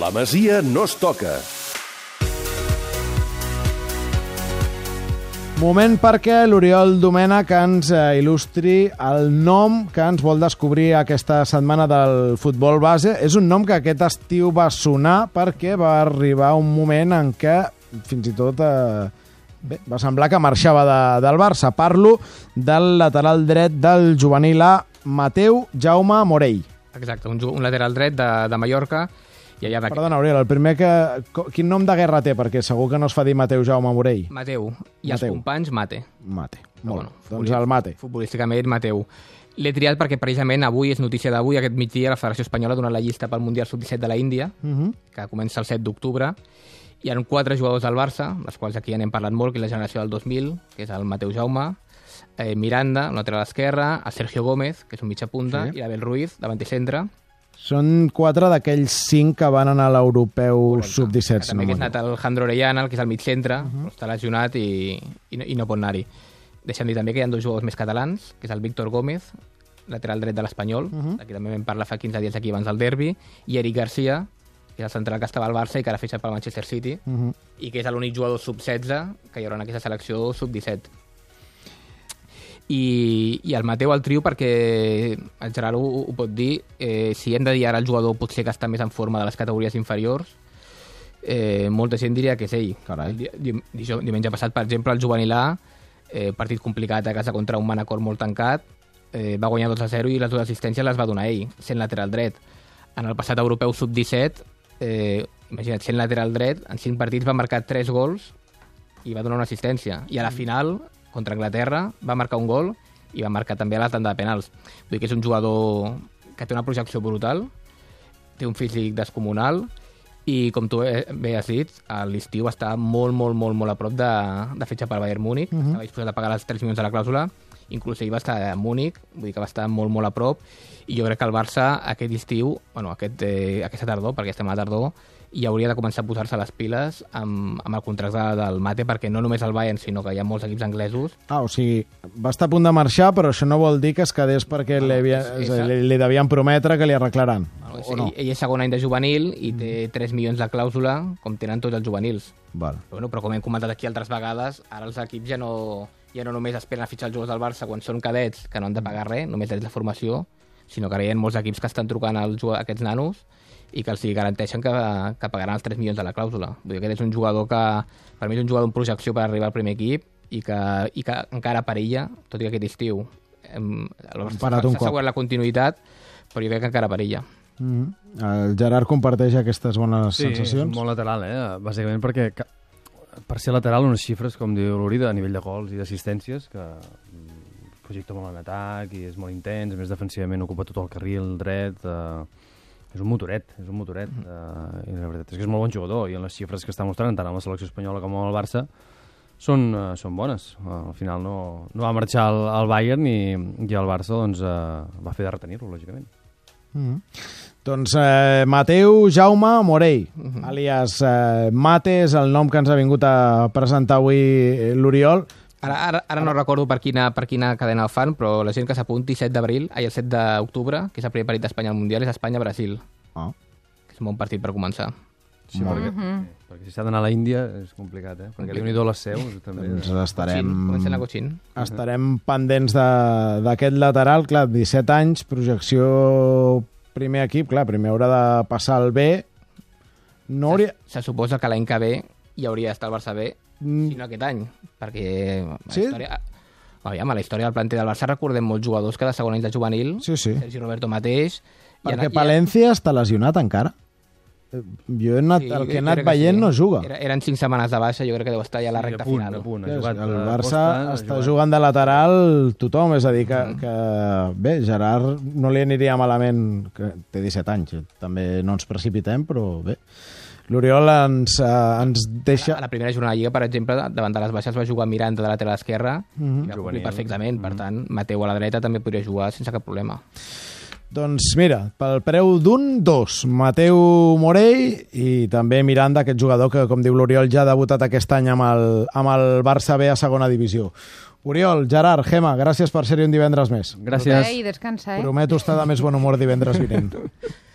La Masia no es toca. Moment perquè l'Oriol Domènech ens eh, il·lustri el nom que ens vol descobrir aquesta setmana del futbol base. És un nom que aquest estiu va sonar perquè va arribar un moment en què fins i tot eh, bé, va semblar que marxava de, del Barça. Parlo del lateral dret del juvenil A, Mateu Jaume Morell. Exacte, un, un lateral dret de, de Mallorca. I allà d'aquest... Perdona, Oriol, el primer que... Quin nom de guerra té? Perquè segur que no es fa dir Mateu Jaume Morell. Mateu. I els Mateu. companys, Mate. Mate. Molt. bueno, doncs el Mate. Futbolísticament, Mateu. L'he triat perquè precisament avui és notícia d'avui, aquest migdia, la Federació Espanyola ha donat la llista pel Mundial Sub-17 de la Índia, Uh -huh. que comença el 7 d'octubre. Hi ha quatre jugadors del Barça, les quals aquí ja n'hem parlat molt, que és la generació del 2000, que és el Mateu Jaume, eh, Miranda, un lateral esquerre, el Sergio Gómez, que és un mitja punta, Sí. i l'Abel Ruiz, davanter centre. Són quatre d'aquells cinc que van anar a l'europeu Correcte. sub-17. També que és anat el Jandro Orellana, el que és al mig centre, uh -huh. està lesionat i, i, no, i no pot anar-hi. Deixem dir també que hi ha dos jugadors més catalans, que és el Víctor Gómez, lateral dret de l'Espanyol, uh -huh. aquí també vam parlar fa 15 dies aquí abans del derbi, i Eric Garcia, que és el central que estava al Barça i que ara fitxa pel Manchester City, uh -huh. i que és l'únic jugador sub-16 que hi haurà en aquesta selecció sub-17. I, i el Mateu al trio perquè el Gerard ho, ho pot dir eh, si hem de dir ara el jugador potser que està més en forma de les categories inferiors eh, molta gent diria que és ell Carai. Di, di, diumenge passat per exemple el juvenil A eh, partit complicat a casa contra un Manacor molt tancat eh, va guanyar 2 a 0 i les dues assistències les va donar ell sent lateral dret en el passat europeu sub-17 eh, imagina't, sent lateral dret en 5 partits va marcar 3 gols i va donar una assistència. I a la final, contra Anglaterra, va marcar un gol i va marcar també a la tanda de penals. Vull dir que és un jugador que té una projecció brutal, té un físic descomunal i, com tu bé has dit, a l'estiu estar molt, molt, molt, molt a prop de, de fetge per Bayern Múnich. Uh -huh. Estava disposat a pagar les 3 milions de la clàusula, inclús ell va estar a Múnich, vull dir que va estar molt, molt a prop, i jo crec que el Barça aquest estiu, bueno, aquest, eh, aquesta tardor, perquè estem a la tardor, i hauria de començar a posar-se les piles amb, amb el contracte del Mate, perquè no només el Bayern, sinó que hi ha molts equips anglesos Ah, o sigui, va estar a punt de marxar, però això no vol dir que es quedés perquè li, havia, és- és li, li devien prometre que li arreglaran. Bueno, o no? ell, ell és segon any de juvenil i té 3 milions de clàusula, com tenen tots els juvenils. Val. Però, bueno, però com hem comentat aquí altres vegades, ara els equips ja no, ja no només esperen a fitxar els jugadors del Barça quan són cadets, que no han de pagar res, només és la formació, sinó que ara hi ha molts equips que estan trucant als aquests nanos i que els hi garanteixen que, que pagaran els 3 milions de la clàusula. Vull dir que aquest és un jugador que, per mi és un jugador en projecció per arribar al primer equip i que, i que encara perilla, tot i que aquest estiu s'ha assegurat la continuïtat, però jo crec que encara perilla. Mm -hmm. El Gerard comparteix aquestes bones Sí, sensacions? molt lateral, eh? Bàsicament perquè per ser lateral unes xifres, com diu l'Uri, a nivell de gols i d'assistències, que mm, projecta molt en atac i és molt intens, a més defensivament ocupa tot el carril dret, eh, és un motoret, és un motoret, eh, i la veritat és que és molt bon jugador, i en les xifres que està mostrant tant amb la selecció espanyola com amb el Barça, són, eh, són bones. Eh, al final no, no va marxar al, al Bayern i, i el Barça doncs, eh, va fer de retenir-lo, lògicament. Mm -hmm. Doncs eh, Mateu Jaume Morell, alias eh, Mate, és el nom que ens ha vingut a presentar avui l'Oriol. Ara, ara, ara no recordo per quina, per quina cadena el fan, però la gent que s'apunti 7 d'abril, ai, el 7 d'octubre, que és el primer partit d'Espanya al Mundial, és Espanya-Brasil, Oh. que és un bon partit per començar. Sí, perquè, sí, perquè si s'ha d'anar a la Índia és complicat, eh? Perquè déu nhi les seus també. Doncs estarem, comencen a Cotxin. estarem pendents de- d'aquest lateral. Clar, 17 anys, projecció primer equip, clar, primer haurà de passar el B. No hauria... Se suposa que l'any que ve hi hauria d'estar el Barça B, Mm. si no aquest any, perquè la Sí? història... Aviam, a la història del planter del Barça recordem molts jugadors que de segon any de juvenil, Sí, sí. Sergi Roberto mateix... i Perquè i- Palència està lesionat encara. Eh, Jo he anat, Sí, el que he anat que veient sí. no juga. Era, eren 5 setmanes de baixa, jo crec que deu estar ja a la recta a punt, final. a punt. Ha El jugat, el Barça Costa, està jugat- jugant de lateral tothom, és a dir, que, que bé, Gerard no li aniria malament, que té 17 anys, eh, també no ens precipitem, però bé, l'Oriol ens, eh, ens deixa... A la primera jornada de Lliga, per exemple, davant de les baixes va jugar Miranda de lateral esquerre Mhm. i va complir Juvenil. perfectament. Per tant, Mateu a la dreta també podria jugar sense cap problema. Doncs mira, pel preu d'un, dos. Mateu Morell i també Miranda, aquest jugador que, com diu l'Oriol, ja ha debutat aquest any amb el, amb el Barça B a segona divisió. Oriol, Gerard, Gema, gràcies per ser-hi un divendres més. Gràcies. I descansa, eh? Prometo estar de més bon humor divendres vinent.